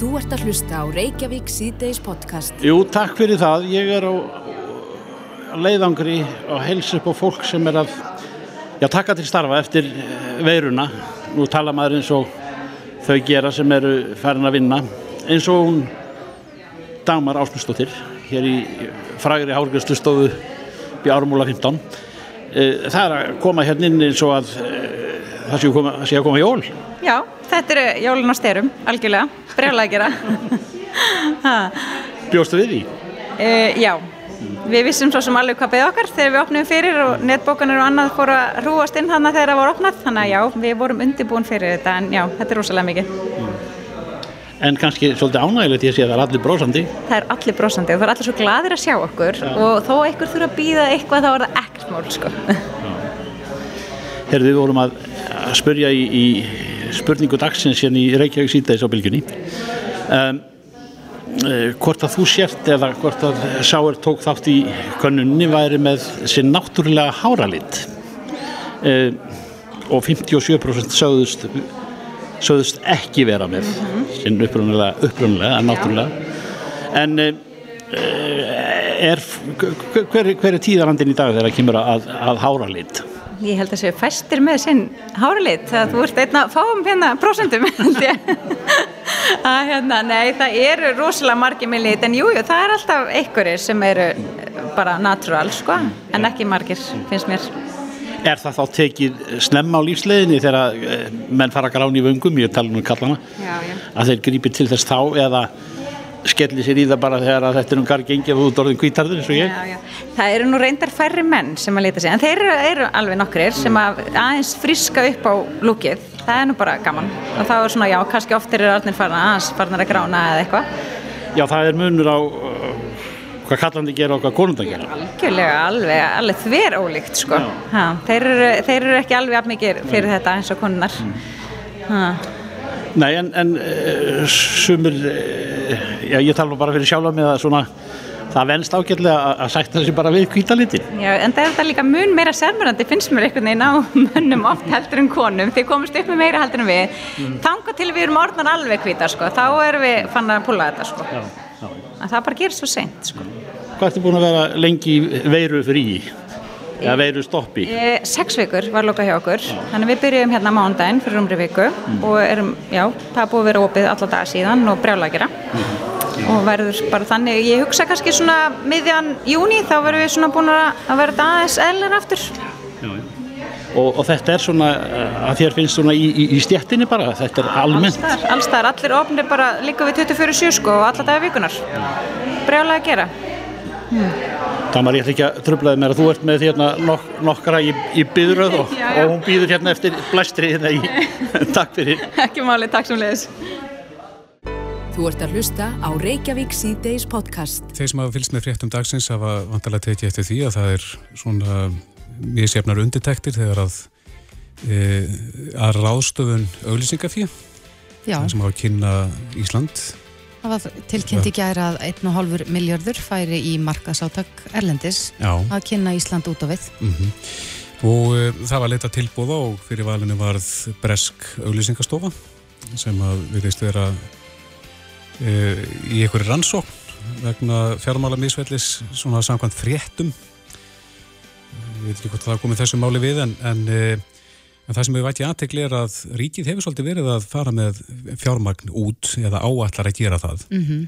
Þú ert að hlusta á Reykjavík síðdeis podcast. Jú, takk fyrir það. Ég er á leiðangri og heils upp á fólk sem er að já, taka til starfa eftir eh, veiruna. Nú tala maður eins og þau gera sem eru farin að vinna. Eins og hún Dagmar Ásmustóttir hér í frægri hálfgjörnslustofu í Ármúla 15. Eh, það er að koma hérna inn eins og að eh, það sé að koma, sé að koma jól. Já, þetta eru jólun á styrum, algjörlega, brjálega að gera. Bjóstu við því? Uh, já, við vissum svo sem alveg hvað beði okkar þegar við opnum fyrir og netbókanir og annað fóru að hrúast inn hann þegar það voru opnað. Þannig að já, við vorum undirbúin fyrir þetta en já, þetta er rosalega mikið. En kannski svolítið ánægilegt ég sé að það er allir brósandi. Það er allir brósandi og það er allir svo gladir að sjá okkur og þó einhver þurfa að býða eitthvað þá er það ekkert mál sko. Herðu, við vorum að, að spurja í, í spurningu dagsins hérna í Reykjavík síðdeis á bylginni um, uh, hvort að þú sért eða hvort að Sáir tók þátt í könnunni væri með sinn náttúrulega háralit. Uh, og 57% sögðust sögðust ekki vera með sinn upprunulega, upprunulega náttúrulega. En uh, er, hver, hver er tíðarandin í dag þegar það kemur að, að háralit? Ég held að séu fæstir með sinn háralit þegar þú ert einna fáum hérna prosentum að hérna, nei, það eru rosalega margir með lit en jújú, jú, það er alltaf einhverjir sem eru bara natural sko, en ekki margir finnst mér. Er það þá tekið snemma á lífsleginni þegar eh, menn fara grán í vöngum, ég tala um kallana, já, já. að þeir grípi til þess þá eða skelli sér í það bara þegar að þetta er um gargengi og út orðin kvítarður eins og ég? Já, já. Það eru nú reyndar færri menn sem að leta sig, en þeir eru, eru alveg nokkrir sem að aðeins friska upp á lúkið, það er nú bara gaman og þá er svona, já, kannski oftir eru allir farnar aðeins farnar að grána eða eitthvað. Já, það er munur á uh, hvað kallandi gera og hvað konunda gera. Algjörlega, alveg, alveg þver ólíkt, sko. Ha, þeir, eru, þeir eru ekki alveg afmikið fyrir þetta eins og konunnar. Mm. Nei, en, en uh, sumir, uh, já, ég tala bara fyrir sjálf með að svona, það venst ágjörlega að sætta þessi bara við kvítalitin. Já, en það er þetta líka mun meira sérmjörandi, finnst mér einhvern veginn á mönnum oft heldur en konum, þið komist upp með meira heldur en við. Mm. Tanga til við erum orðnar alveg kvítar, sko, þá erum við fann að púla þetta, sko. Já, já. En það bara gerir svo seint, sko. Hvað ertu búin að vera lengi veiru frí? Eða veiru stoppi? E, sex vikur var loka hjá okkur já. þannig við byrjum hérna mándaginn fyrir umri viku mm. og erum, já, það búið að vera opið alla daga síðan og brjála að gera mm. og verður bara þannig ég hugsa kannski svona miðjan júni þá verðum við svona búin að vera aðeins eðlar aftur já, og, og þetta er svona að þér finnst svona í, í, í stjettinni bara þetta er almennt allstar, allir ofnir bara líka við 24 sko og alla daga vikunar brjála að gera Hmm. Tamar, ég ætla ekki að tröflaði mér að þú ert með hérna nok nokkra í, í byðröð og, já, já. og hún býður hérna eftir blæstri hérna í takk fyrir. Ekki máli, takk sem leiðis. Þú ert að hlusta á Reykjavík C-Days podcast. Þeir sem hafa fylgst með fréttum dagsins hafa vantarlega tekið eftir því að það er svona mjög sefnar undirtektir þegar að e, að ráðstöfun auglýsingafíð sem hafa kynna Ísland Það var tilkynnt í gæra að 1,5 miljörður færi í markasátak Erlendis Já. að kynna Ísland út á við. Mm -hmm. Og uh, það var leita tilbúða og fyrir valinu varð Bresk auglýsingastofa sem að viðist vera uh, í einhverju rannsókn vegna fjármála misvellis svona samkvæmt fréttum. Ég veit ekki hvort það komið þessu máli við en, en uh, En það sem við væti aðtegli er að ríkið hefur svolítið verið að fara með fjármagn út eða áallar að gera það. Mm -hmm.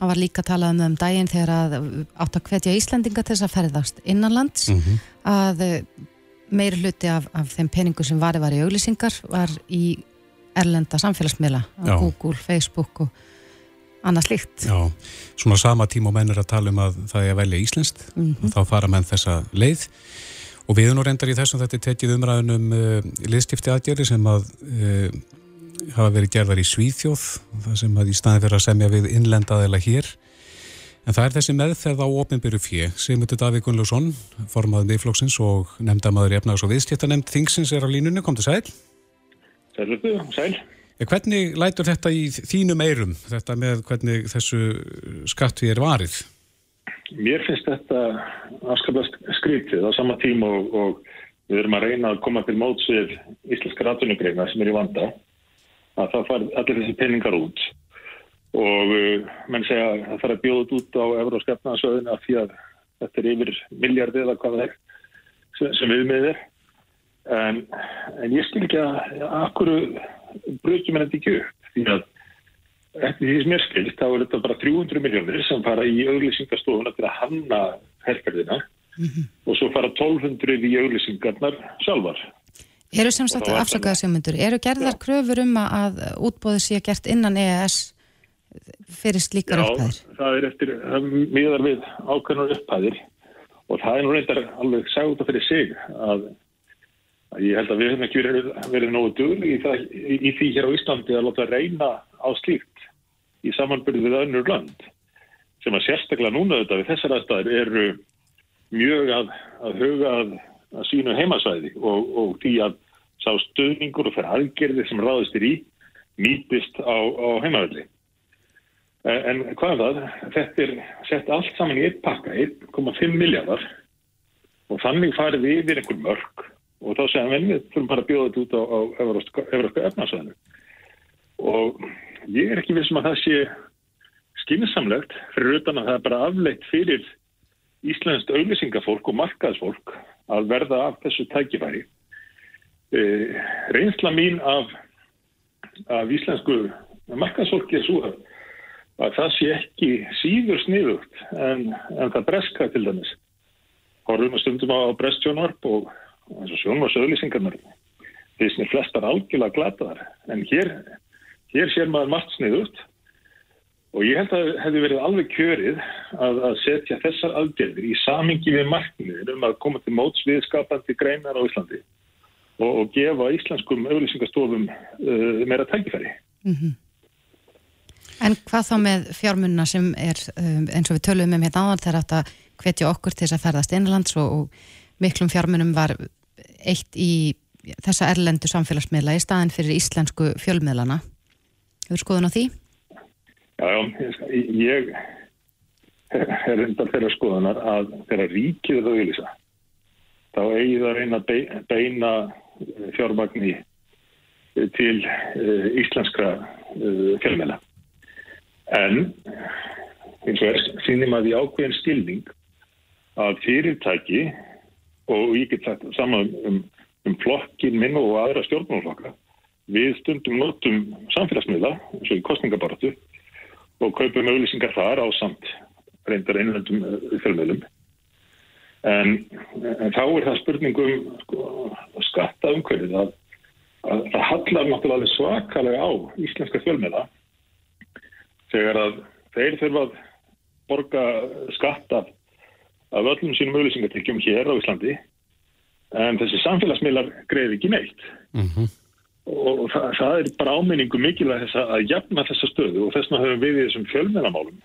Það var líka talað um um daginn þegar að átt að hvetja Íslandinga til þess að ferðast innanlands mm -hmm. að eh, meir hluti af, af þeim peningu sem var, var í auglýsingar var í erlenda samfélagsmiðla, Google, Facebook og annað slikt. Já, svona sama tíma og menn er að tala um að það er að velja íslenskt mm -hmm. og þá fara menn þessa leið. Og við nú reyndar í þessum þetta tekið umræðunum uh, liðstifti aðgerri sem að uh, hafa verið gerðar í Svíþjóð, það sem að í staði fyrir að semja við innlendaðila hér. En það er þessi meðferð á opinbyrju fjö. Sigmundur Davík Gunnlaugsson, formaðið miðflóksins og nefndamaður í efnags og viðskiptanemnd Þingsins er á línunni, kom til sæl. Sælurðu, sæl. Hvernig lætur þetta í þínum eirum, þetta með hvernig þessu skattví er varið? Mér finnst þetta afskaplega skrítið á sama tíma og, og við erum að reyna að koma til móts við íslenska ratunugreina sem er í vanda að það far allir þessi peningar út. Og uh, menn segja að það þarf að bjóða út á Euróskapnaðsöðinu af því að þetta er yfir miljardið eða hvað það er sem, sem við með er. En, en ég skil ekki að akkur brökjum en þetta ekki upp? Því að eftir því sem ég skil þá er þetta bara 300 miljónir sem fara í auglýsingastofuna til að hanna herrferðina mm -hmm. og svo fara 1200 í auglýsingarnar sjálfar Eru sem sagt afsakaðasjómyndur, eru gerðar ja. kröfur um að útbóðu sé gert innan EES fyrir slíkar upphæðir? Já, það er eftir, það miðar við ákveðnar upphæðir og það er nú reyndar alveg sagt fyrir sig að, ég held að við hefum ekki verið, verið nógu döl í, í því hér á Íslandi að láta reyna á slíkt í samanbyrðu við önnur land sem að sérstaklega núna þetta við þessar aðstæðir eru mjög að, að huga að, að sínu heimasvæði og, og því að sá stöðningur og fyrir aðgerði sem ráðist er í nýpist á, á heimavelli. Eh, en hvað er það? Þetta er sett allt saman í eitt pakka, 1,5 miljardar og þannig farið við yfir einhver mörg og þá segja við við þurfum bara að bjóða þetta út á, á Európska efnarsvæðinu og ég er ekki vissum að það sé skynsamlegt fyrir utan að það er bara afleitt fyrir íslenskt auðlýsingafólk og markaðsfólk að verða af þessu tækifæri. E, reynsla mín af, af íslensku markaðsfólki er svo að að það sé ekki síður sniðugt en, en það breska til dæmis. Horfum að stundum á brestjónvarp og þessin er flestar algjörlega glataðar en hér, hér sér maður margt sniðugt og ég held að hefði verið alveg kjörið að, að setja þessar aðgerðir í samingi við markmiðin um að koma til móts við skapandi greinar á Íslandi og, og gefa íslenskum auðlýsingastofum uh, meira tækifæri. Mm -hmm. En hvað þá með fjármunna sem er um, eins og við töluðum um hérna áðan þegar þetta hvetja okkur til þess að ferðast innanlands og, og miklum fjármunum var eitt í þessa erlendu samfélagsmiðla í staðin fyrir íslensku fjölmiðlana. Hefur skoðun á því? Já, já, ég er undar þeirra skoðunar að þeirra ríkið það vilja þá eigi það reyna beina fjármagni til uh, íslenskra uh, fjölmiðla. En eins og er sínum að því ákveðin stilning að fyrirtæki og ég get sagt saman um, um flokkin minn og aðra stjórnmálflokka við stundum notum samfélagsmiðla eins og í kostningabaratu og kaupum auðlýsingar þar á samt reyndar einlöndum uh, fjölmiðlum. En, en þá er það spurningum sko, skatta umhverfið að, að það hallar náttúrulega svakalega á íslenska fjölmiðla þegar að þeir þurfa að borga skatt af, öllum sínum auðvisingatekjum hér á Íslandi en þessi samfélagsmiðlar greiði ekki neitt mm -hmm. Og það, það er bara áminningu mikilvæg að jafna þessa stöðu og þess vegna höfum við í þessum fjölmennamálum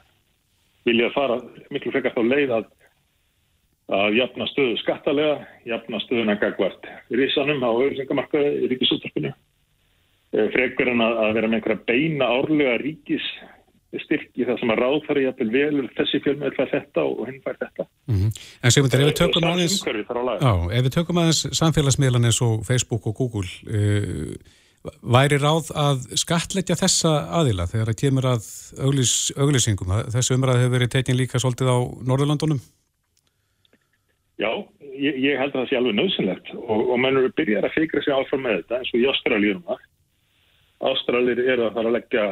vilja fara miklu frekar þá leið að að jafna stöðu skattalega, jafna stöðuna gagvart risanum á auðvisingamarkaði í ríkisúttarpinu eh, frekur en að vera með einhverja beina árlega ríkis styrki það sem að ráð þar í að velur þessi fjölmjöld fær þetta og hinn fær þetta. Mm -hmm. En aðeins á, ef við tökum aðeins samfélagsmiðlan eins og Facebook og Google uh, væri ráð að skatleggja þessa aðila þegar það kemur að auglis, auglýsingum, þessu umræð hefur verið tekin líka svolítið á Norðurlandunum? Já, ég, ég held að það sé alveg nöðsynlegt og, og mennur byrjar að fikra sig áfram með þetta eins og í Ástralíunum það Ástralir eru að fara að leggja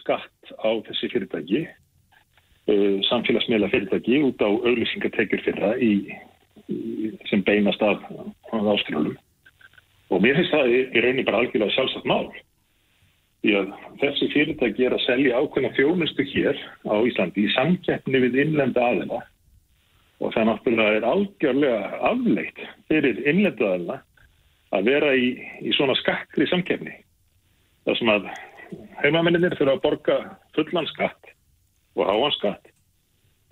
skatt á þessi fyrirtæki, uh, samfélagsmiðla fyrirtæki út á auðlýsingatekjur fyrra í, í, sem beinast af Ástralum. Og mér finnst það í, raunin bara algjörlega sjálfsagt mál. Því að þessi fyrirtæki er að selja ákveðna fjónustu hér á Íslandi í samkeppni við innlenda aðeina og það náttúrulega er algjörlega afleitt fyrir innlenda aðeina að vera í, í svona skakkri samkeppni þar sem að heimamenninir þurfa að borga fullan skatt og háan skatt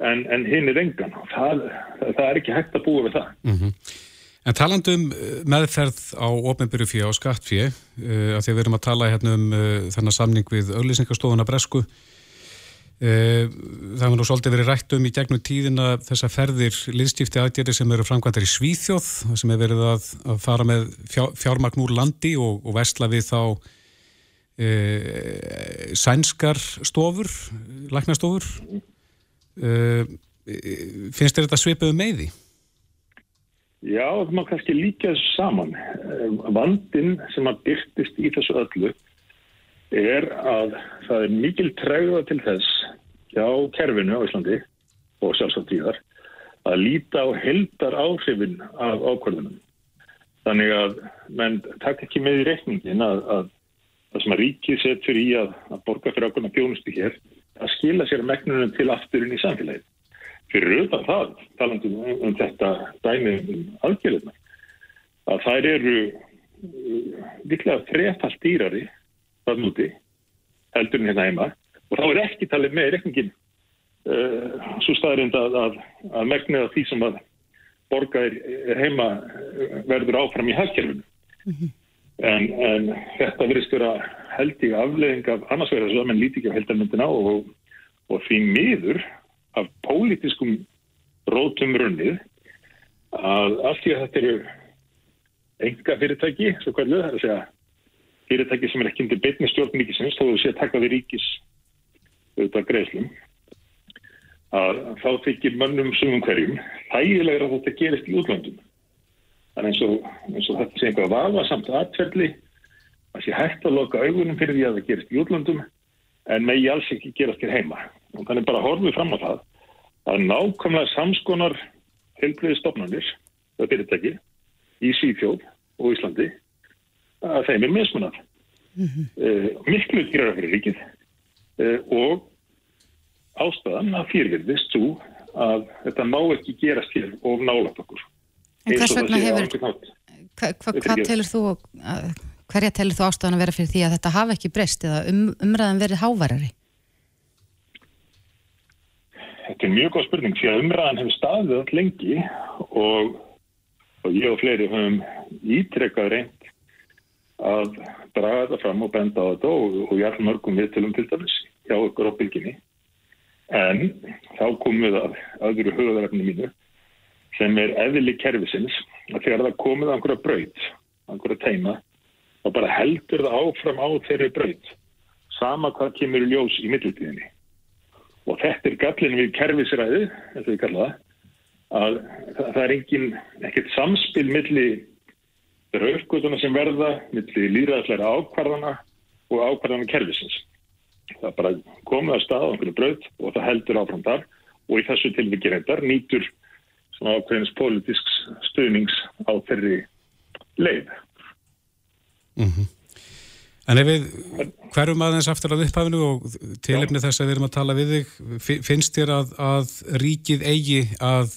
en, en hinn er engan það, það er ekki hægt að búa við það mm -hmm. En talandum uh, meðferð á ofnbyrju fyrir á skattfíu uh, að því að við erum að tala hérna um uh, þennan samning við auðlýsingastofuna Bresku uh, það var nú svolítið verið rætt um í gegnum tíðina þessa ferðir liðstífti aðgjörði sem eru framkvæmdar í Svíþjóð sem er verið að, að fara með fjár, fjármagn úr landi og, og vestla við þá e, sænskar stofur, læknastofur e, finnst þér þetta svipuðu með því? Já, það má kannski líka saman. Vandin sem að byrtist í þessu öllu er að það er mikil træða til þess hjá kerfinu á Íslandi og sjálfsagt tíðar að líta á heldar áhrifin af ákvörðunum. Þannig að menn takk ekki með í reikningin að, að það sem að ríkið setur í að, að borga fyrir ákvörðuna bjónustu hér að skila sér megnunum til afturinn í samfélagið. Fyrir auðvitað það, talandum um, um þetta dæmi um aðgjörðuna, að þær eru viklega uh, þrefalt dýrari það núti heldur en hérna heima og þá er ekki talið með reikningin uh, svo staðrind að, að, að megniða því sem að borgaðir heima verður áfram í hafkerfinu. Mm -hmm. En, en þetta verðist vera held í afleðing af annars verður þess að mann líti ekki á heldarmyndina og, og því miður af pólitískum rótum runnið að allt í að þetta eru enga fyrirtæki, svo hverju, það er að segja fyrirtæki sem er ekki undir beitni stjórn ríkisins, þó þú sé að taka við ríkis auðvitað greiðslum að þá þykir mönnum sumum hverjum þægilegur að þetta gerist í útlöndum þannig eins og, eins og þetta sé einhverja vafa samt aðferðli að sé hægt að loka augunum fyrir því að það gerist í útlöndum en megi alls ekki gerast hér heima. Og þannig bara horfum við fram á það að nákvæmlega samskonar helbriði stofnarnir og fyrirtæki í Svíþjóð og Íslandi að þeim er mismunat mm -hmm. uh, miklu gera fyrir ríkið. Uh, og ástæðan að fyrirvirðist svo að þetta má ekki gerast hér og nálat okkur En hvers vegna hefur hva, hva, hvað telur þú hverja telur þú ástæðan að vera fyrir því að þetta hafa ekki breyst eða um, umræðan verið háværari? Þetta er mjög góð spurning því að umræðan hefur staðið allt lengi og, og ég og fleiri höfum ítrekkað reynd að draga þetta fram og benda á þetta og, og ég er mörgum viðtölum til dæmis hjá okkur á bylginni. En þá komum við að aðveru höfðarefni mínu sem er eðli kervisins að þegar það komið á einhverja braut, einhverja teima, þá bara heldur það áfram á þeirri braut, sama hvað kemur í ljós í mittiltíðinni og þetta er gallin við kerfisræði, og ég kalla það, að það er engin, ekkert samspil millir raufgutuna sem verða, millir líðræðsleira ákvarðana og ákvarðana kerfisins. Það bara komið að staða á einhvern bröð og það heldur áfram þar og í þessu tilvikið reyndar nýtur svona ákveðins pólitísks stuðnings á þeirri leið. Mm -hmm. En ef við hverjum aðeins aftur að upphafinu og tilefni þess að við erum að tala við þig, finnst þér að, að ríkið eigi að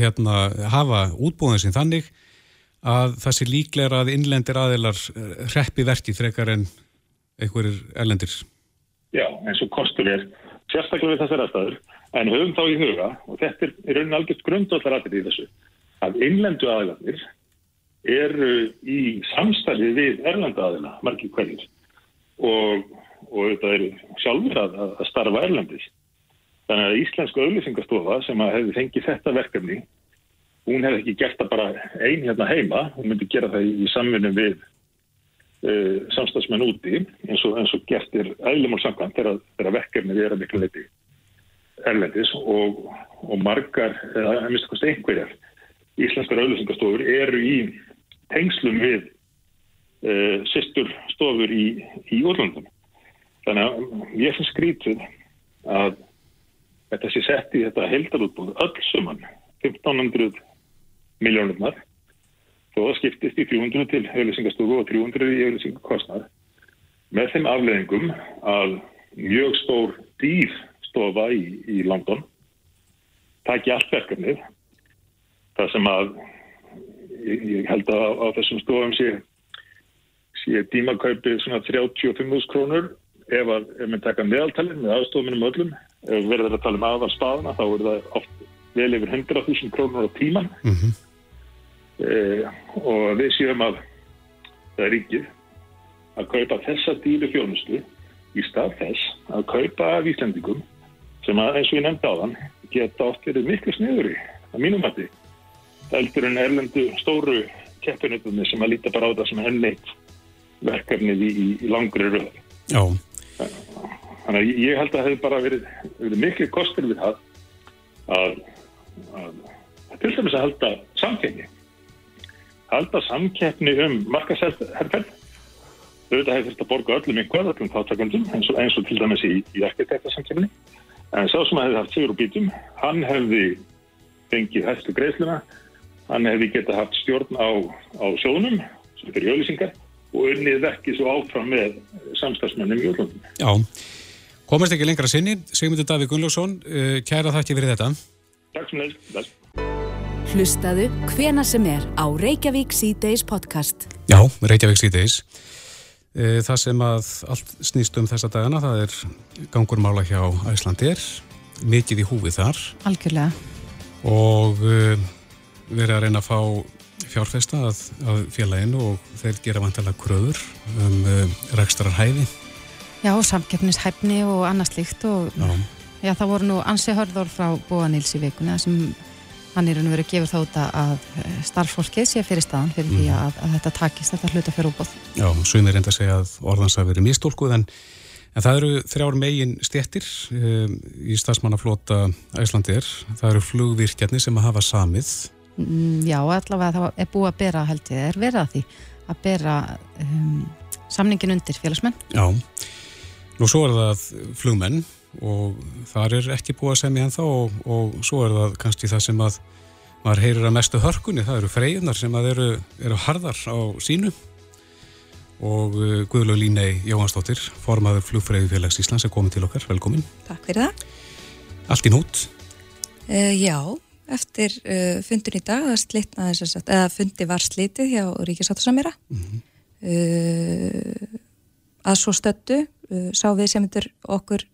hérna, hafa útbúðin sem þannig að það sé líklega að innlendir aðeilar reppi verkið frekar en einhverjir erlendir? Já, eins og kostur er sérstaklega við þessar aðstæður, en höfum þá í huga, og þetta er í raunin algjört grundvallar aðrið í þessu, að innlendu aðeilarnir eru í samstæði við erlenda aðila, margir hverjir og, og þetta eru sjálfur að, að starfa erlendis. Þannig að Íslensku auðlýsingastofa sem hefði fengið þetta verkefni, hún hefði ekki gert það bara einn hérna heima, hún myndi gera það í, samfunum við uh, samstagsmenn úti eins og, og gert er eðlumál samkvæmt þegar verkefnið er að miklu leiti erlendis og, og margar, eða mista kosti einhverjar íslenskar auðlýsingastofur eru í tengslum við uh, eh, sýstur stofur í, í úrlöndum. Þannig að ég finnst skrítið að þetta sé sett í þetta heldarútbúð öll suman 1500 miljónurnar þó að skiptist í 300 til auðlýsingastofu og 300 í auðlýsingakostnað með þeim afleðingum að mjög stór dýr stofa í, í London taki allt verkefnið. Það sem að ég held að á, þessum stofum sé, sé dímakaupi svona 35.000 krónur. Ef að, ef við taka meðaltalinn með aðstofuminum öllum, ef við verðum að tala um aðvar spaðana þá er það oft vel yfir 100.000 krónur á tíman mm -hmm. eh, og við séum að það er ríkið að kaupa þessa dýru fjónustu í stað þess að kaupa af Íslandingum sem að eins og ég nefndi á þann geta oft verið miklu sniður í að mínum mati eldur en erlendu stóru keppinutunni sem að líta bara á það sem hennleitt verkefnið í, í langri röð. Já. Þannig að ég held að það hefur bara verið, verið miklu kostur við það að, að, að til dæmis að halda samkeppni. Halda samkeppni um markasherferð. Auðvitað hefur þetta borgu öllum einhver, öllum þáttakundum, eins og, eins og til dæmis í, í arkitektasamkeppni. En sá sem hefði haft sigur og bítum, hann hefði fengið hægstu greiðsluna, hann hefði getað haft stjórn á, á sjónum, sem fyrir hjólisingar, og unnið verkið svo áfram með samstagsmennum í útlöndum. Já, komast ekki lengra sinni. Sigmundur Davík Gunnlaugsson, uh, kæra þakki fyrir þetta. Takk sem leys. Hlustaðu hvena sem er á Reykjavík C-Days podcast. Já, Reykjavík C-Days. Uh, það sem að allt snýst um þessa dagana, það er gangur mála hjá Æslandir, mikið í húfið þar. Algjörlega. Og uh, verið að reyna að fá fjárfesta að, að félaginu og þeir gera vantilega kröður um uh, rækstararhæfi. Já, samkeppnishæfni og annars líkt og Já. já, það voru nú ansi hörður frá Bóa Nils í vikunni sem hann er og að gefa þá út að eh, starffólkið sé fyrir staðan fyrir því Mhm. að, að þetta takist, þetta hluta fyrir útbóð. Já, sumir reynda að segja að orðans hafi verið mistólkuð en, en það eru þrjár megin stéttir um, í stafsmannaflota Æslandir. Það eru flugvirkjarnir sem að hafa samið. Mm, Já, allavega það er búið að bera held ég, er verið að því að bera um, samningin undir félagsmenn. Já, nú svo er það flugmenn og þar er ekki búið að semja ennþá og, og svo er það kannski það sem að maður heyrir að mestu hörkunni, það eru freyjunar sem að eru, eru harðar á sínu og uh, Guðlaug Línei Jóhansdóttir, formaður flugfreyjufélags Íslands er komið til okkar, velkomin. Takk fyrir það. Allt í nút. Uh, já, eftir uh, fundin í dag, þess að, eða fundi var slitið hjá Ríkisáttasamira. uh, að svo stöttu uh, sá við sem myndir okkur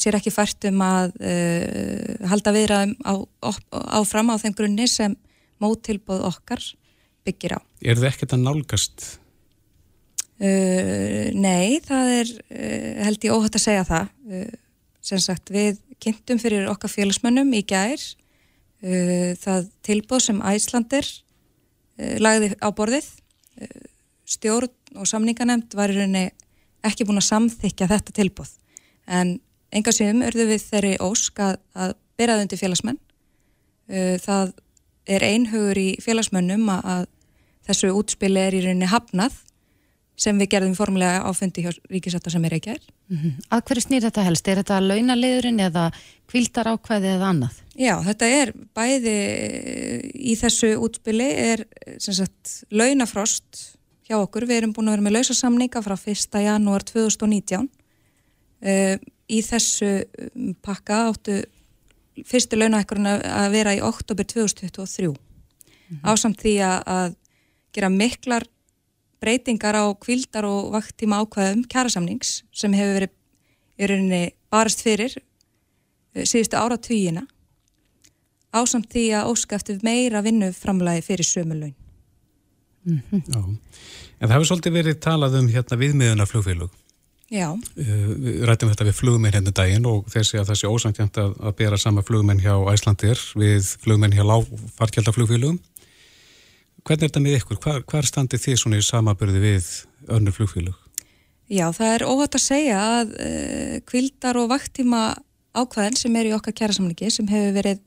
sér ekki fært um að uh, halda viðraðum á, á- áfram á þeim grunni sem móttilbóð okkar byggir á. Er það ekkert að nálgast? Uh, nei, það er uh, held ég óhætt að segja það sem sagt við kynntum fyrir okkar félagsmönnum í gær það tilbúð sem Æslandir lagði á borðið stjórn og samninganemnd var í rauninni ekki búin að samþykja þetta tilbúð en enga síðum örðu við þeirri ósk að, að byrjaði undir félagsmenn það er einhugur í félagsmönnum að, að þessu útspili er í rauninni hafnað sem við gerðum formulega á fundi hjá Ríkisatta sem er ekki er. Mm Að hverju snýr þetta helst? Er þetta launaliðurinn eða kvíldar ákvæði eða annað? Já, þetta er bæði í þessu útspili er sagt launafrost hjá okkur. Við erum búin að vera með lausasamninga frá 1. janúar 2019. Uh, í þessu um, pakka áttu fyrstu launahekkurinn að að vera í oktober 2023. Ásamt því að, að gera miklar breytingar á kvildar og vaktíma ákvæðum kjærasamnings sem hefur verið í rauninni barist fyrir eh, síðustu ára tvíina ásamt því að óska eftir meira vinnuframlæði fyrir sömulaun. Já. En það hefur svolítið verið talað um hérna viðmiðuna flugfélug. Uh, við rættum þetta við flugmenn hérna um daginn og þessi að það sé ósangjönd að, að bera sama flugmenn hjá Æslandir við flugmenn hjá lágfarkjaldaflugfélugum. Hvernig er þetta með ykkur? Hvar, hvar standið þið svona í samaburði við önnur flugfélug? já það er óhætt að segja að uh, kvildar og vaktíma ákvæðin sem er í okkar kjærasamlingi sem hefur verið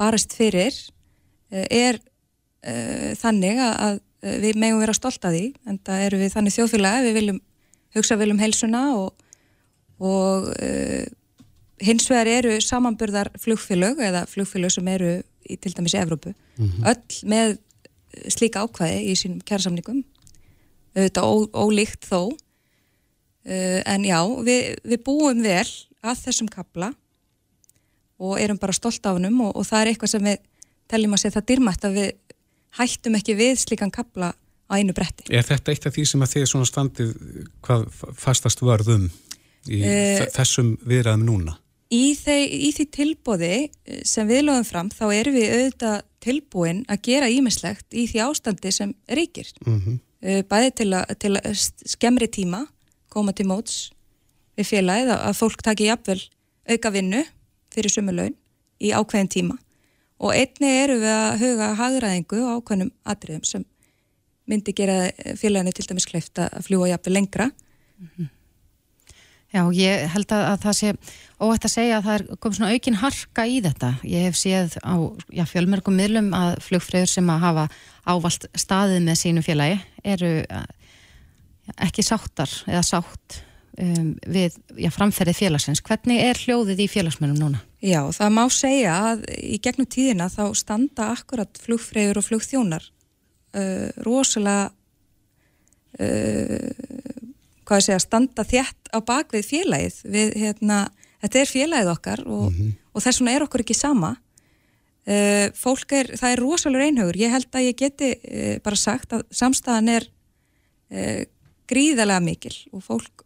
barist fyrir uh, er uh, þannig að, að við megum vera stolt að því en það eru við þannig þjóðfélagi við viljum hugsa vel um heilsuna og, og uh, hins vegar eru samanburðar flugfélög eða flugfélög sem eru í til dæmis í Evrópu öll með eh, slíka ákvæði í sínum kjærasamningum auðvitað ó, ólíkt þó. Uh, en já, við, við búum vel að þessum kapla og erum bara stolt af hennum og, og það er eitthvað sem við teljum að segja það dýrmætt að við hættum ekki við slíkan kapla á einu bretti. Er þetta eitt af því sem að þið svona standið hvað fastast vörðum í uh, þessum viðræðum núna? Í, þeir, í því tilbóði eh, sem við lögum fram þá erum við auðvitað tilbúin að gera ímislegt í því ástandi sem ríkir. Mm -hmm. bæði til að, til að skemmri tíma koma til móts við félagið að, fólk taki jafnvel auka vinnu fyrir sumulaun í ákveðin tíma og einni eru við að huga hagræðingu á ákveðnum atriðum sem myndi gera félaginu til dæmis kleift að fljúa jafnvel lengra Já, ég held að, að það sé óætt að segja að það er komið svona aukin harka í þetta. Ég hef séð á já, fjölmörgum miðlum að flugfröður sem að hafa ávalt staðið með sínu félagi eru ja, ekki sáttar eða sátt um, við já, framferðið félagsins. Hvernig er hljóðið í félagsmennum núna? Já, það má segja að í gegnum tíðina þá standa akkurat flugfröður og flugþjónar uh, rosalega uh, hvað ég segja, standa þjætt á bakvið félagið við, hérna, þetta er félagið okkar og, mm -hmm. og þess vegna er okkur ekki sama uh, fólk er, það er rosalega einhugur, ég held að ég geti uh, bara sagt að samstæðan er uh, gríðarlega mikil og fólk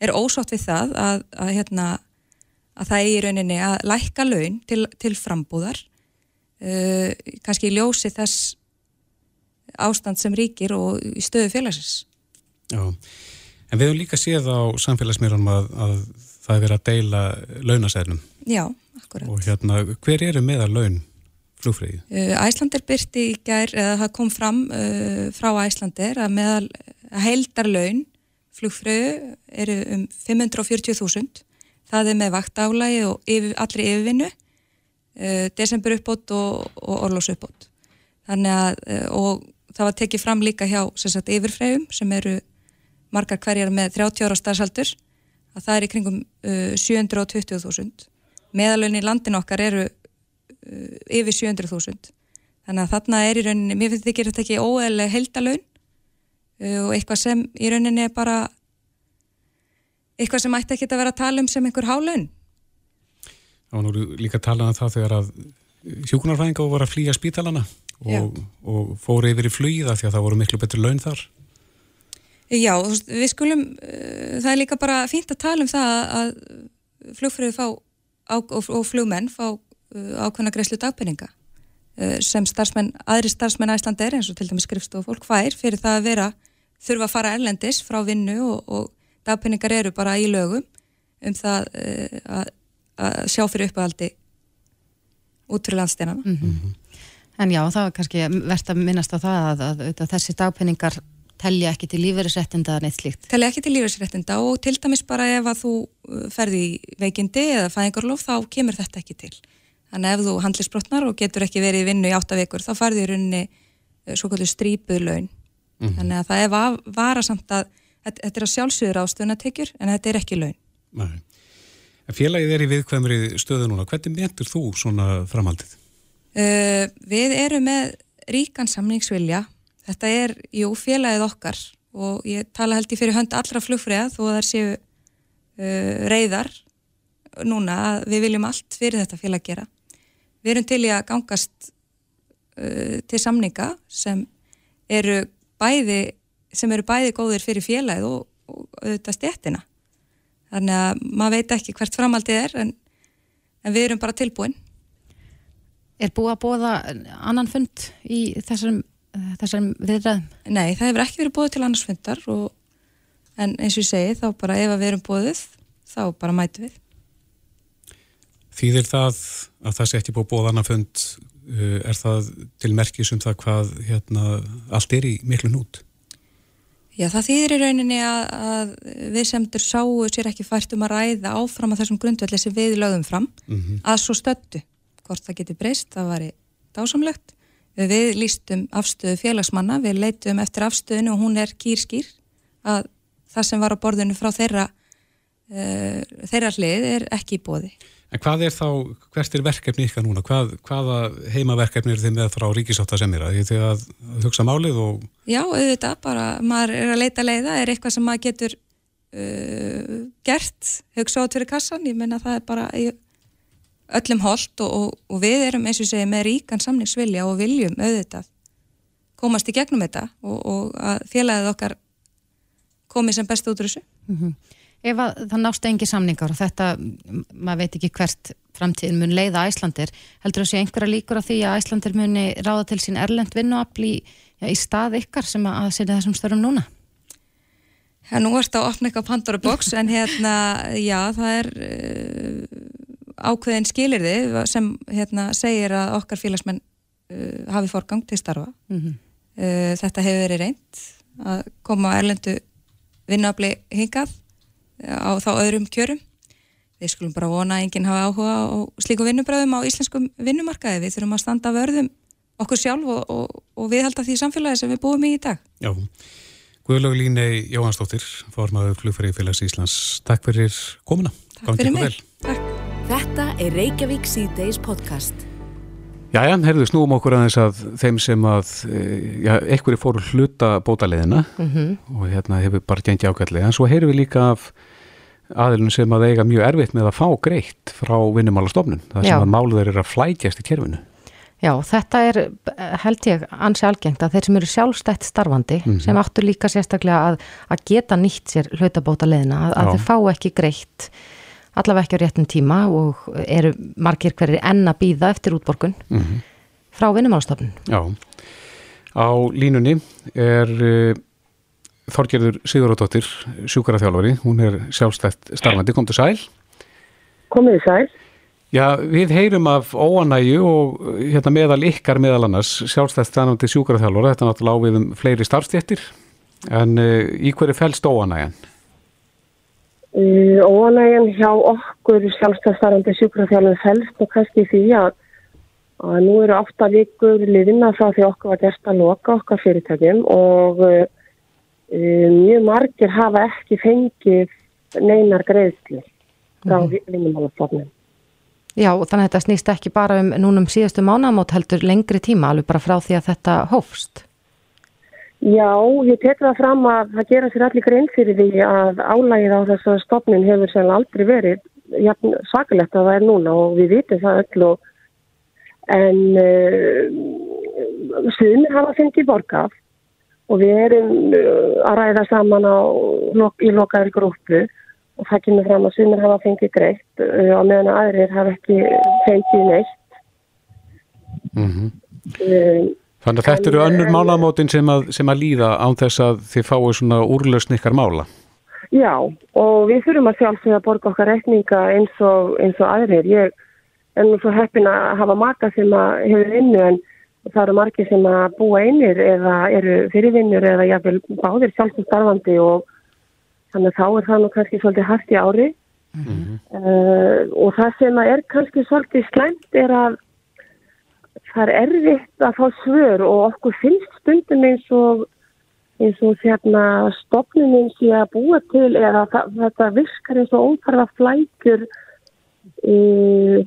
er ósátt við það að, að, hérna, að það er í rauninni að lækka laun til, til frambúðar kannski í ljósi þess ástand sem ríkir og í stöðu félagsins Já En við höfum líka séð á samfélagsmýrunum að, að það er verið að deila launasæðnum. Já, akkurat. Og hérna, hver eru meðal laun flugfræði? Uh, Æslandir byrti í gær, eða það kom fram uh, frá Æslandir að meðal að heildar laun flugfræðu eru um 540.000. Það er með vaktálægi og yfir, allri yfirvinnu, uh, desember uppbót og, og orlós uppbót. Þannig að, og það var tekið fram líka hjá sagt, yfirfræðum sem eru margar hverjar með 30 ára starfsaldur að það er í kringum uh, 720.000 meðalögn í landin okkar eru uh, yfir 700.000 þannig að þarna er í rauninni mér finnst þetta ekki óeðlega heldalögn uh, og eitthvað sem í rauninni er bara eitthvað sem ætti ekki að vera að tala um sem einhver hálögn Það var nú líka að tala um það þegar að hjókunarfæðinga voru að flýja spítalana og, og fóru yfir í flýða því að það voru miklu betri laun þar Já, við skulum, uh, það er líka bara fínt að tala um það að flugfröðu fá og, og flugmenn fá uh, ákveðna greiðslu dagpenninga uh, sem starfsmenn, aðri starfsmenn æsland er eins og til dæmis skrifstof fólk fær fyrir það að vera, þurfa að fara erlendis frá vinnu og, og dagpenningar eru bara í lögum um það að, að sjá fyrir uppaldi út fyrir landsteinana. Mm -hmm. En já, það var kannski verðt að minnast á það að, að, að þessi dagpenningar telja ekki til lífeyrisréttinda neitt slíkt? Telja ekki til lífeyrisréttinda og til dæmis bara ef að þú uh, ferði í veikindi eða fæðingarlof þá kemur þetta ekki til. Þannig ef þú handlisbrotnar og getur ekki verið í vinnu í átta vikur þá farði í rauninni uh, svo kallur strípuð laun. Mm -hmm. Þannig að það er varasamt að þetta er að sjálfsögur ástöðunatekjur en þetta er ekki laun. Nei. Félagið er í viðkvæmri stöðu núna. Hvernig metur þú svona framhaldið? Uh, við erum með ríkan samningsvilja þetta er, jú, félagið okkar og ég tala held ég fyrir hönd allra flugfræða þó að það séu uh, reyðar núna að við viljum allt fyrir þetta félag gera. Við erum til í að gangast uh, til samninga sem eru bæði, sem eru bæði góðir fyrir félagið og, og auðvitað stéttina. Þannig að maður veit ekki hvert framhaldið er en, en við erum bara tilbúin. Er búið að bóða annan fund í þessum þessar viðræðum? Nei, það hefur ekki verið bóðið til annars fundar og, en eins og ég segi þá bara ef við erum bóðið þá bara mætu við. Þýðir það að það sé ekki búið bóð annar fund uh, er það til merkis um það hvað hérna, allt er í miklu nút? Já, það þýðir í rauninni að, að við semdur sáu sér ekki fært um að ræða áfram að þessum grundvelli sem við lögum fram mm -hmm. að svo stöldu hvort það getur breyst, það var í dásamlegt Við lístum afstöðu félagsmanna, við leitum eftir afstöðinu og hún er kýrskýr að það sem var á borðinu frá þeirra, uh, þeirra hlið er ekki í bóði. En hvað er þá, hvert er verkefni ykkar núna? Hvað, hvaða heimaverkefni er þið með frá ríkisáta sem er? Þið að hugsa málið og... Já, auðvitað, bara maður er að leita leiða, er eitthvað sem maður getur uh, gert, hugsa át fyrir kassan, ég menna það er bara... Ég, öllum holdt og, og, og við erum eins og segja með ríkan samningsvilja og viljum auðvitað komast í gegnum þetta og, og að félagið okkar komið sem best út úr þessu. Mm -hmm. Ef að, það nást engi samningar og þetta, maður veit ekki hvert framtíðin mun leiða Æslandir, heldur það sé einhverja líkur af því að Æslandir muni ráða til sín erlend vinnuafli í stað ykkar sem að sinna þessum störum núna? Já, nú ert að opna eitthvað Pandora box en hérna, já, það er uh, ákveðin skilirði sem hérna, segir að okkar félagsmenn uh, hafi forgang til starfa mm -hmm. uh, þetta hefur verið reynd að koma á erlendu vinnuafli hingað á þá öðrum kjörum. Við skulum bara vona að enginn hafa áhuga á slíku vinnubröðum á íslenskum vinnumarkaði. Við þurfum að standa vörðum okkur sjálf og, og, og viðhalda því samfélagi sem við búum í í dag. Já, Guðlaug Línei Jóhansdóttir, formaður Flugfæri félags Íslands. Takk fyrir komuna. Takk fyrir mig. Takk. Þetta er Reykjavík C-Days podcast. Jæja, herðu snúum okkur aðeins að þeim sem að, eh, já, einhverju fóru hluta bótaleðina mm -hmm. og hérna hefur bara gengið ágætlega, en svo heyrum við líka af aðilun sem að eiga mjög erfitt með að fá greitt frá vinnumálastofnun, það sem já. að máluður er að flækjast í kerfinu. Já, þetta er held ég ansi algengt að þeir sem eru sjálfstætt starfandi mm -hmm. sem áttur líka sérstaklega að, að geta nýtt sér hlutabótaleðina, að, að þeir fá ekki greitt allavega ekki á réttum tíma og eru margir hverjir enn að býða eftir útborgun mm -hmm. frá vinnumálstofnun. Já, á línunni er uh, Þorgerður Sigurðardóttir, sjúkaraþjálfari, hún er sjálfstætt starfandi, kom til sæl. Komið sæl. Já, við heyrum af óanægu og hérna meðal ykkar meðal annars, sjálfstætt starfandi sjúkaraþjálfari, þetta er náttúrulega ávið um fleiri starfstjættir, en uh, í hverju fælst óanægan? Óanægjan hjá okkur sjálfstæðstarfandi sjúkrafjálfum fælst og kannski því að, að nú eru átta vikur liðina frá því okkur var gert að loka okkar fyrirtækjum og uh, mjög margir hafa ekki fengið neinar greiðsli frá mm. vinnumálaflofnum. Já, þannig að þetta snýst ekki bara um núnum síðastu mánamót heldur lengri tíma alveg bara frá því að þetta hófst. Já, ég tek það fram að það gera sér allir grein fyrir því að álægið á þess að stopnin hefur sem aldrei verið ja, sakalegt að það er núna og við vitum það öll og en uh, sumir hafa fengið borgaf og við erum uh, að ræða saman á, í lokaður grúpu og það kemur fram að sumir hafa fengið greitt uh, og meðan aðrir hafa ekki fengið neitt. Mm Þannig að þetta eru önnur málamótin sem að, sem að líða án þess að þið fáið svona úrlausn ykkar mála. Já, og við þurfum að sjálfsögja að borga okkar rekninga eins og, eins og aðrir. Ég er nú svo heppin að hafa maka sem að hefur vinnu en það eru margir sem að búa einir eða eru fyrirvinnur eða jáfnvel báðir sjálfsögja starfandi og þannig að þá er það nú kannski svolítið hægt í ári. Mm -hmm. uh, og það sem er kannski svolítið slæmt er að það er erfitt að fá svör og okkur finnst stundum eins og eins og hérna stopnuminn sé að búa til eða þetta virkar eins og óþarfa flækjur e,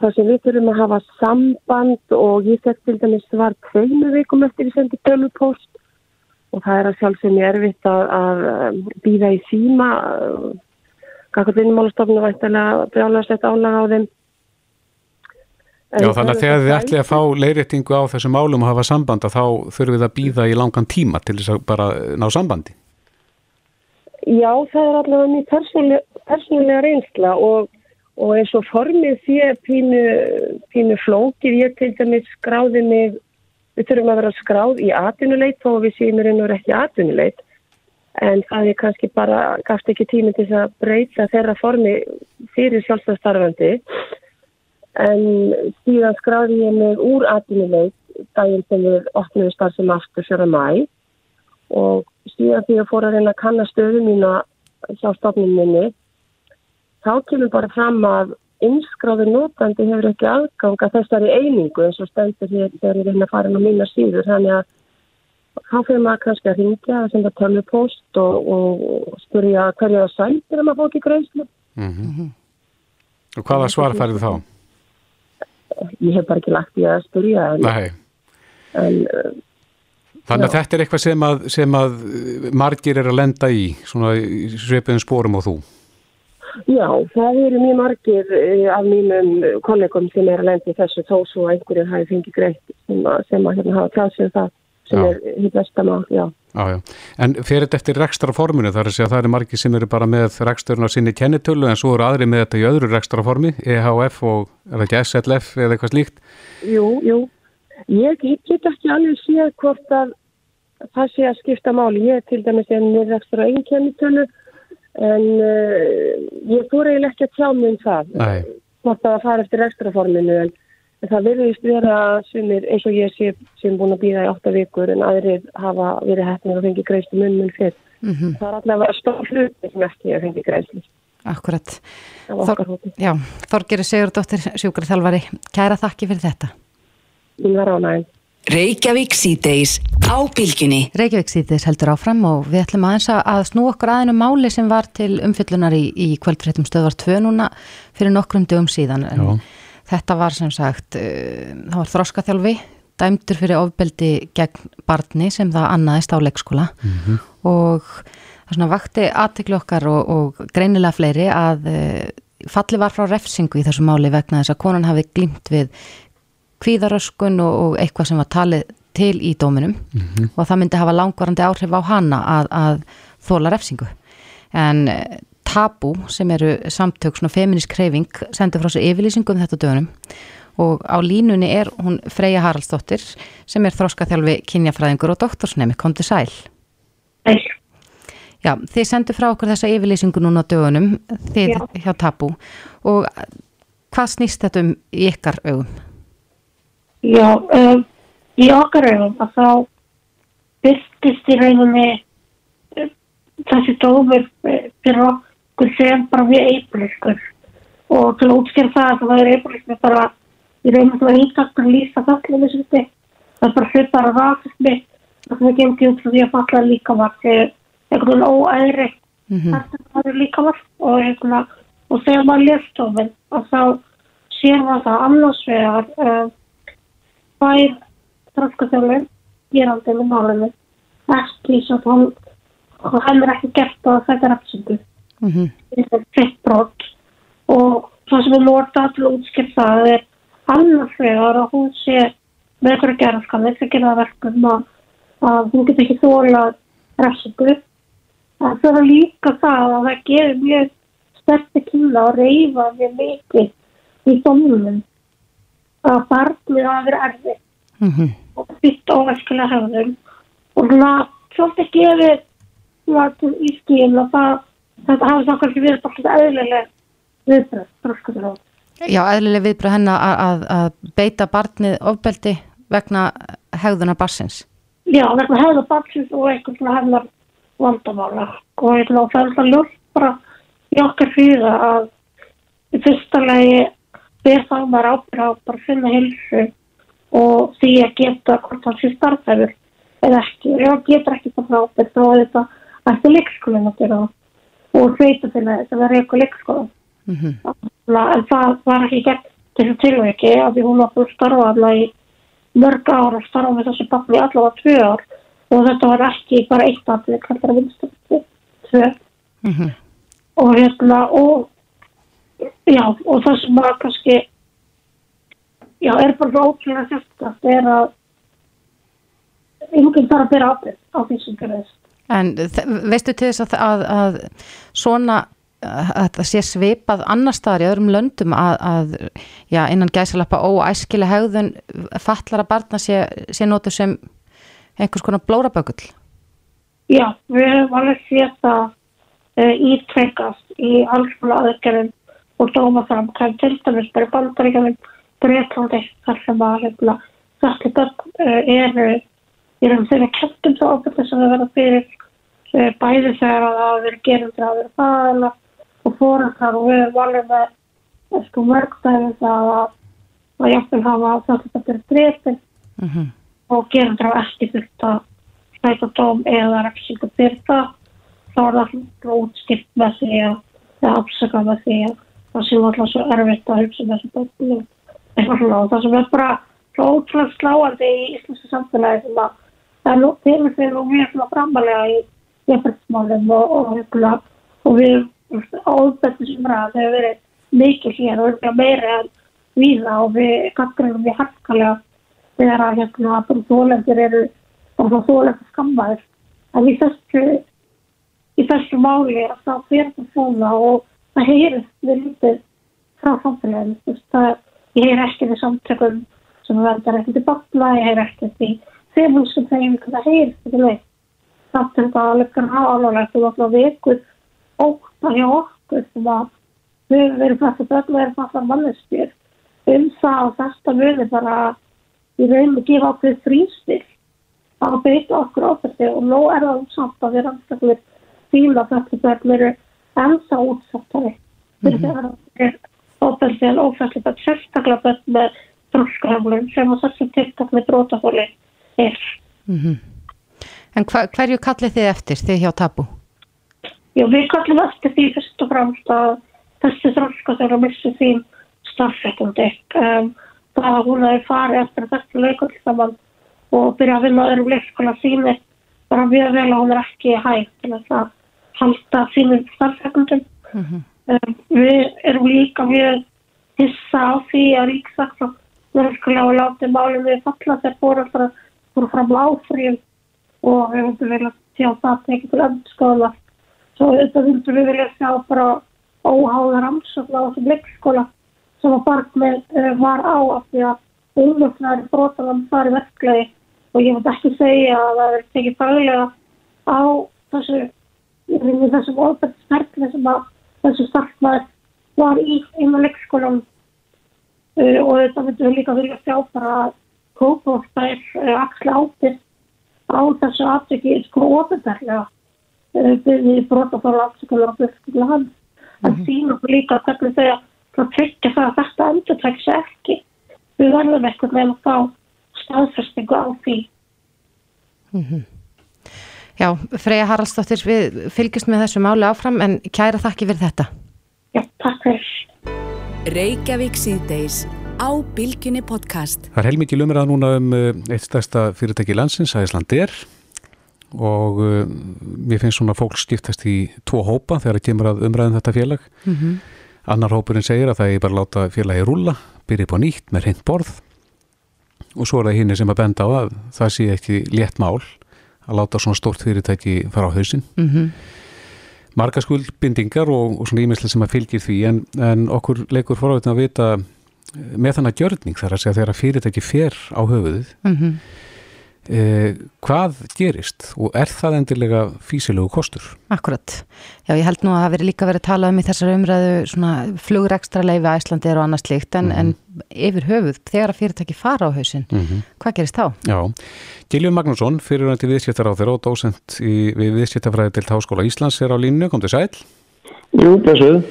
þar sem við þurfum að hafa samband og ég fekk til dæmis svar tveimu vikum eftir ég sendi tölupost og það er að sjálfsögni erfitt að, að býða í síma kakar vinnumálastofnum væntlega brjálega sett álaga á þeim Já, þannig að þegar þið ætli að fá leiðréttingu á þessum málum og hafa sambanda þá þurfum við að býða í langan tíma til þess að bara ná sambandi. Já, það er allavega mjög persónulega, persónulega reynsla og, og eins og formið því pínu, pínu flókir ég til dæmis skráði mig, við þurfum að vera skráð í atvinnuleit þó við séum er einhver ekki atvinnuleit en það er kannski bara, gafst ekki tími til að breyta þeirra formi fyrir sjálfstæðstarfandi og en síðan skráði ég mig úr atvinnuleit daginn sem við opnum starfsum aftur fjöra mæ og síðan því að fóra að reyna að kanna stöðu mína hjá stofnum minni þá kemur bara fram að innskráður notandi hefur ekki aðganga þessari einingu eins og stendur hér þegar ég reyna að fara inn á mína síður þannig að þá fyrir maður kannski að ringja að senda tölvupost og, og spurja hverja það sætir að maður fór ekki greiðslu mm -hmm. Og hvaða svar færðu þá? Ég hef bara ekki lagt í að spyrja en, en Þannig að já. þetta er eitthvað sem að, sem að margir er að lenda í svona sveipiðum spórum og þú? Já, það eru mjög margir eh, af mínum kollegum sem er að lenda í þessu þó svo einhverju hafi fengið greitt sem að, sem að hérna hafa tjáðsum það sem já. er hitt vestamál, já Já. En fyrir þetta eftir rekstraforminu þar er að segja að það eru margi sem eru bara með reksturinn á sinni kennitölu en svo eru aðri með þetta í öðru rekstraformi, EHF og er það ekki SLF eða eitthvað slíkt? Jú, jú. Ég, ég get ekki alveg séð hvort að það sé að skipta máli. Ég er til dæmis en með rekstur á einn kennitölu en uh, ég fór eiginlega ekki að tjá mig um það. Nei. Hvort að það fara eftir rekstraforminu en En það verðist vera sumir eins og ég sé sem búin að býða í 8 vikur en aðrir hafa verið hættin að fengi greiðslu mun mun fyrr. Mm -hmm. Það er allavega stór hluti sem ekki að fengi greiðslu. Akkurat. Þorgeri Sigurdóttir, sjúkraþjálfari, kæra þakki fyrir þetta. Mín var ánægum. Reykjavík síðdeis á bylginni. Reykjavík síðis heldur áfram og við ætlum aðeins að- að snú okkur aðeinu máli sem var til umfyllunar í, í kvöldfréttum stöðvar 2 núna fyrir nokkrum dögum síðan. En Já. Þetta var sem sagt, uh, það var þroskaþjálfi, dæmdur fyrir ofbeldi gegn barni sem það annaðist á leikskóla. Og það svona vakti aðtekli okkar og, og greinilega fleiri að uh, falli var frá refsingu í þessu máli vegna þess að konan hafi glýmt við kvíðaröskun og, og eitthvað sem var talið til í dóminum. Og það myndi hafa langvarandi áhrif á hana að, að þóla refsingu. En eh, Tabu sem eru samtök svona feminist kreyfing sendur frá sér yfirlýsingu um þetta dögunum og á línunni er hún Freyja Haraldsdóttir sem er þróskaþjálfi kynjafræðingur og doktorsnemi, kom til sæl. Æ, Já, þið sendur frá okkur þessa yfirlýsingu núna á dögunum, þið Já. hjá Tabu og hvað snýst þetta um í ykkar augum? Já, um, í okkar augum að þá byrtist í rauninni um, þessi dómur eh, fyrir okkur sem bara við eipliskur og til að útskjara það að það er eipliskur bara í rauninni það er lýsa fallið þessu þetta það er bara hlut bara rafismi það sem er gemdi út frá því að falla líka var til einhvern veginn óæðri það er líka var og, hérna, og þegar maður lést ofin og þá sér maður það annars vegar um, fær þröskastjálfur gerandi með málunum ekki svo að hann og hann er ekki gert að þetta er refsingu -hmm. er fett brot. Og það sem er notað til að útskipta það er annars vegar að hún sé með eitthvað gerðaskanir sem gera það verkum að, að hún getur ekki þólað refsingu. En það er líka það að það gerir mjög sterti kynna að reyfa mjög mikið í dómunum að barnið hafa verið erfið Mm og byggt óvæskilega hefðum og svona svolítið gefið í skil og það þetta hafi þá kannski verið svona eðlileg viðbröð, þróskuður Já, eðlileg viðbröð hennar að, að, að beita barnið ofbeldi vegna hegðuna barsins. Já, vegna hefða batsins og eitthvað svona hefðar vandamála og ég ætla að það er alltaf ljótt bara í okkar fyrir að í fyrsta lagi ber þá maður ábyrð á bara að finna hilsu og því að geta hvort hann sé starfhæfur eða ekki. Hann getur ekki það ábyrð þá er þetta eftir leikskólinn að gera það og sveita til þess að vera eitthvað leikskóla. Mm Þannig að það var ekki gert þessu tilvægi að því hún var búin að starfa alveg í mörg ár og starfa með þessu barni allavega tvö ár og þetta var ekki bara eitt aðrið, kallar að vinstu tvö -hmm. og hérna og já og það sem var kannski já er bara ótrúlega sérstakt er að einhvern þarf að ábyrgð á því sem gerðist. En veistu til þess að, að, að svona að það sé svipað annar staðar í öðrum löndum að, að já, innan gæsalappa óæskilega hegðun fallara barna sé, sé nótu sem einhvers konar blórabökull. Já, við höfum alveg séð það uh, ítrekkast í alls konar aðgerðum og dóma fram hvað til dæmis bara bandaríkjum Breitlandi þar sem að hérna, þetta börn eru í raun þeirra kettum þá ábyrði sem það verða fyrir uh, bæði þegar að það verður gerendur að vera fæðala og fórættar og við erum alveg með eh, sko mörg dæmi það að að jafnvel hafa þetta byrja breytin Mm -hmm. og gerendur hafa ekki þurft að sæta dóm eða refsingu fyrir það. Þá er það útskipt með því að það afsaka með því að það sé alltaf svo erfitt að hugsa um þessu svona. Og það sem er bara svo ótrúlega sláandi í íslensku samfélagi sem að það nú fyrir og mjög svona framalega í jafnbryttsmálum og, og, og, og við áðbættu sem ræða þegar verið mikið hér og örgulega meira en víða og við gaggrunum við harkalega þegar að hérna bara þólendur eru og þá þólendur skammaður en í þessu í þessu máli að þá fyrir það svona og það heyrist við lítið frá samfélaginu. Það, ég heyr ekki við samtökum sem vendar ekki til bakla ég heyr ekki til þeimulskum þeim það er þetta alveg gráð alveg þú alltaf vikur óta hjá okkur sem að við verið fætt að börn og erum fætt að manneskjur. Um það að þetta muni bara í rauninu gefa okkur frístil að beita okkur ofbeldi og nú er það samt að við rannstaklega fíla þetta börn eru ennþá útsattari. Fyrir það er ofbeldi en ófæsli bara sérstaklega börn með þróskahöflun sem að þessi tiltak með brótafóli er. En hva, hverju kallið þið eftir þið hjá Tabu? Já, við kallum eftir því fyrst og fremst að þessi þróska þegar að missi sín starfsækjandi. Um, það að hún hefur farið eftir að þessi leikull saman og byrja að vinna á öðrum leikskóla sínir bara mjög vel að hún er ekki hægt til þess að halda sínum starfsækjandum. Um, við erum líka mjög hissa á því að ríksaksa verðskulega og láti málum við falla þegar fóröldra fóru fram áfrýjum og við vildum vilja sjá það tekið til öndskóla svo auðvitað vildum við vilja sjá bara óháðar ansökla á þessum leikskóla sem að barnið uh, var á af því að umvöldnaður brotaðan fari verklegi og ég veit ekki segja að það er tekið faglega á þessu í þessum ofbeltsferðli sem að þessu starfmaður var í einu leikskólan uh, og þetta myndum við líka vilja sjá bara að kópavóttær uh, axla ábyrg á þessu aftöki sko ofinberlega uh, við brotafála aftökulega og byrjum hann en sín okkur líka hvernig þau að tryggja það að þetta endur tækja sér ekki. Við verðum eitthvað með að fá staðfestingu á því. Já, Freyja Haraldsdóttir, við fylgjast með þessu máli áfram en kæra þakki fyrir þetta. Já, takk fyrir. Reykjavík síðdeis á Bilginni podcast. Það er heilmikið lumrað núna um uh, eitt stærsta fyrirtæki landsins, Æsland er og uh, mér finnst svona fólk skiptast í tvo hópa þegar það kemur að umræðum þetta félag. Annar hópurinn segir að það er bara að láta félagi rúlla, byrja upp á nýtt með reynd borð og svo er það hinn sem að benda á að það sé ekki létt mál að láta svona stórt fyrirtæki fara á hausinn. Mm Marga skuldbindingar og, og svona ímislega sem að fylgir því en, en okkur leikur forvægtin að vita eh, með þannig að gjörning þar að segja þegar að fyrirtæki fer á höfuðið -hmm. eh, hvað gerist og er það endilega físilegu kostur? Akkurat. Já, ég held nú að það veri líka verið að tala um í þessari umræðu svona flugurekstra leifi Æslandir og annað slíkt en, en yfir höfuð þegar að fyrirtæki fara á hausinn, Mhm. hvað gerist þá? Já, Giljum Magnússon, fyrirvændi viðskiptar á þeirra og dósent í, við viðskiptafræði til Háskóla Íslands er á línu, kom til sæl. Jú, blessuð.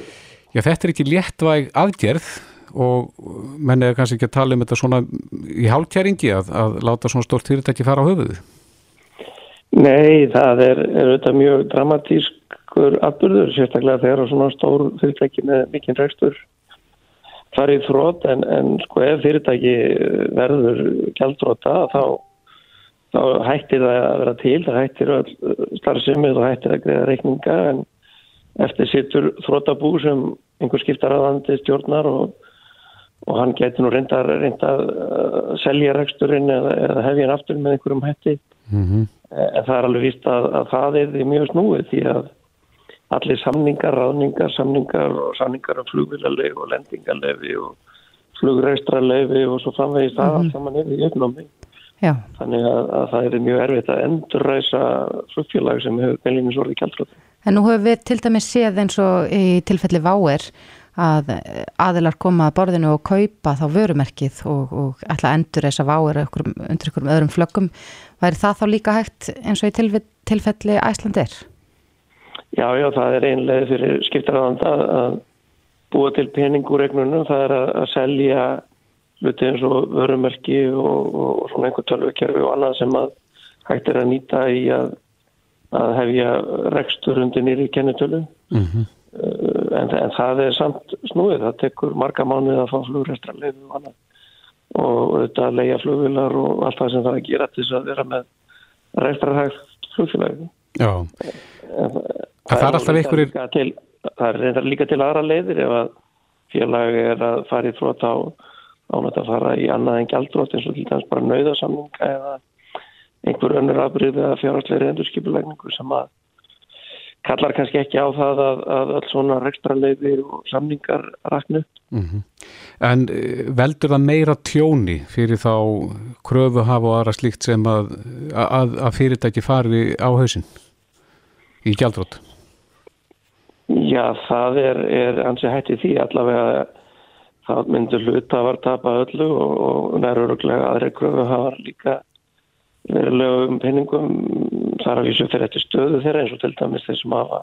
Já, þetta er ekki léttvæg aðgerð og menn er kannski ekki að tala um þetta svona í hálfkæringi að, að láta svona stórt fyrirtæki fara á höfuðið. Nei, það er, er auðvitað mjög dramatískur atbyrður, sérstaklega þegar svona stór fyrirtæki með mikinn rekstur farið þrótt en, en sko ef fyrirtæki verður gjaldróta þá, þá hættir það að vera til, það hættir starfsemið og hættir að greiða reikninga en eftir sittur þrótabú sem einhver skiptar aðandi stjórnar og, og hann getur nú reynda, að selja reksturinn eða, eða hefja hann aftur með einhverjum hætti Mm -hmm. En það er alveg víst að, að það er því mjög snúið því að allir samningar, ráðningar, samningar og samningar um flugvilarlefi og lendingarlefi og flugreistralefi og svo framvegist það allt saman er í. Já, Þannig að, að það er mjög erfitt að endurræsa flugfélag sem hefur beinlínu sorði kjaldröð. en nú höfum við til dæmis séð eins og í tilfelli Váer að aðilar koma að borðinu og kaupa þá vörumerkið og, og ætla að endur þess að Váer undir ykkurum öðrum flöggum. Væri það þá líka hægt eins og í tilfelli, tilfelli Æslandir? Já, já, það er einlega fyrir skiptarðanda að búa til pening úr regnunum, það er að, að selja hluti eins og vörumerki og, og, og svona einhver tölvukerfi og annað sem að hægt er að nýta í að, að hefja rekstur undir nýri kennitölu. Mm -hmm. En, en það er samt snúið, það tekur marga mánuð að fá flugrestrarleifum og annað. Og þetta að leia flugvilar og allt það sem það er að gera til þess að vera með restrarhægt flugfélagi. Já, En, það er alltaf einhverjir, til, það er reyndar líka til aðra leiðir ef að félag er að fara í þrótt á ánætt að fara í annað en gjaldrótt eins og til dæmis bara nauðasamninga eða einhver önnur afbrið eða fjárhalsleiri endurskipulegningu sem að kallar kannski ekki á það að, að alls svona rekstra leiðir og samningar raknu. mm en eh, veldur það meira tjóni fyrir þá kröfu hafa og aðra slíkt sem að, að, að fyrirtæki fari á hausinn í gjaldrótt? Já, það er, er ansi hætti því allavega það myndur hluta var tapa öllu og, og næruruglega aðri kröfu hafa líka verulegum penningum þar að vísu fyrir eftir stöðu þeirra eins og til dæmis þeir sem hafa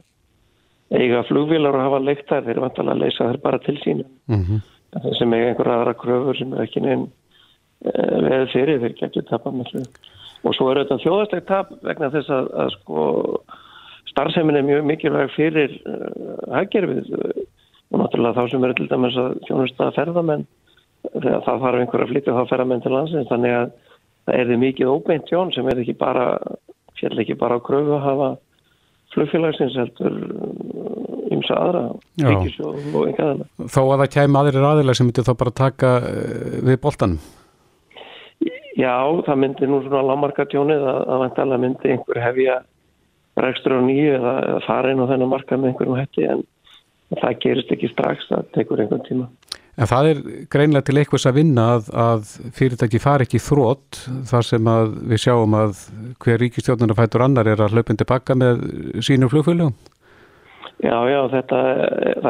eiga flugvílar og hafa leikt þær, þeir eru vantalega að leysa þær bara til sín. Mm -hmm. Þeir sem eiga einhverja aðra kröfur sem er ekki neinn uh, veð fyrir þeir getur tapað með hlut. Og svo er þetta þjóðastegt tap vegna þess að, að sko starfseimin er mjög mikilvæg fyrir uh, haggerfið og náttúrulega þá sem eru til dæmis að þjónusta ferðamenn þegar það þarf einhver að flytja þá ferðamenn til landsins þannig að það er því mikið óbeint tjón sem er ekki bara fjall ekki bara á kröfu að hafa flugfélagsins heldur ymsa aðra ríkisjóð og einhverja aðra. Þó að það kæmi aðrir aðilega sem myndi þá bara taka við boltanum? Já, það myndi nú svona lámarka tjónið að, að vantalega myndi einhver hefja rekstur á nýju eða, eða fara inn á þennan marka með einhverjum hætti en það gerist ekki strax, það tekur einhvern tíma. En það er greinlega til einhvers að vinna að, að fyrirtæki fari ekki þrótt þar sem að við sjáum að hver ríkistjóðnuna fætur annar er að hlaupin tilbaka með sínum flugfélagum? Já, já, þetta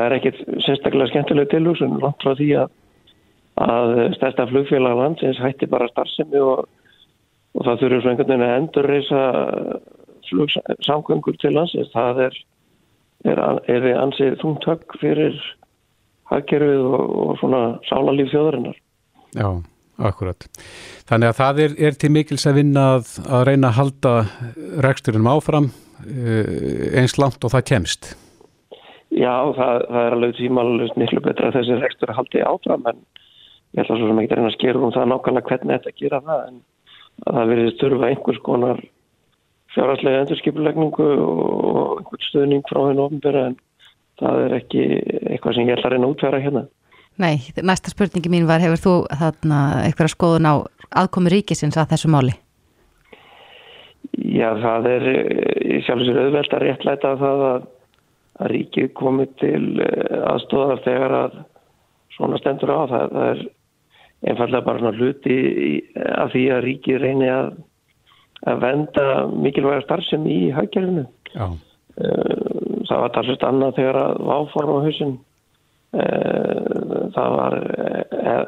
er ekkit sérstaklega skemmtileg tilhúsun langt frá því að, að stærsta flugfélag landsins hætti bara starfsemi og, og það þurfur svo einhvern veginn að endurreisa flugsamgöngur til landsins. Það er, er, er ansið þungtökk fyrir hagkerfið og, og svona sálalíf þjóðarinnar. Já, akkurat. Þannig að það er, er til mikils að vinna að, að reyna að halda reksturinn áfram eins langt og það kemst. Já, það, það er alveg tímalust miklu betra að þessi rekstur að haldi áfram en ég ætla svo sem ekki að reyna að skera um það nákvæmlega hvernig þetta gera það en að það verið störfa einhvers konar fjárhalslega endurskipulegningu og einhvers stöðning frá hennu ofnbæra en það er ekki eitthvað sem ég ætla að reyna að útfæra hérna. Nei, næsta spurningi mín var, hefur þú þarna eitthvað skoðun á aðkomi ríkisins að þessu máli? Já, það er í sjálfsögur auðvelt að réttlæta það að, að ríkið komi til eh, aðstóðar þegar að svona stendur á það. Það er einfallega bara svona hluti af því að ríkið reyni að, að venda mikilvæga starfsemi í hagkerfinu. Já. Uh, það var talsvist annað þegar að váforma hausin það var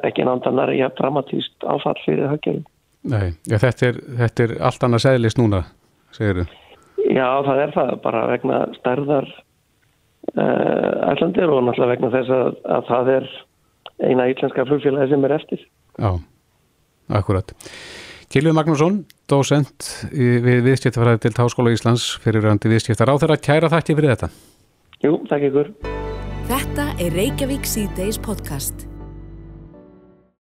ekki nándanar í að dramatíst áfall fyrir hagkerfinu. Nei, já, þetta, er, þetta er allt annað segðlist núna, segir þú? Já, það er það, bara vegna stærðar ætlandir og náttúrulega vegna þess að, að það er eina íslenska flugfélagi sem er eftir. Já, akkurat. Kilvið Magnússon, dósent við viðskiptafræði til Háskóla Íslands fyrir randi viðskiptar á þeirra. Kæra þætti fyrir þetta. Jú, takk ykkur. Þetta er Reykjavík C-Days podcast.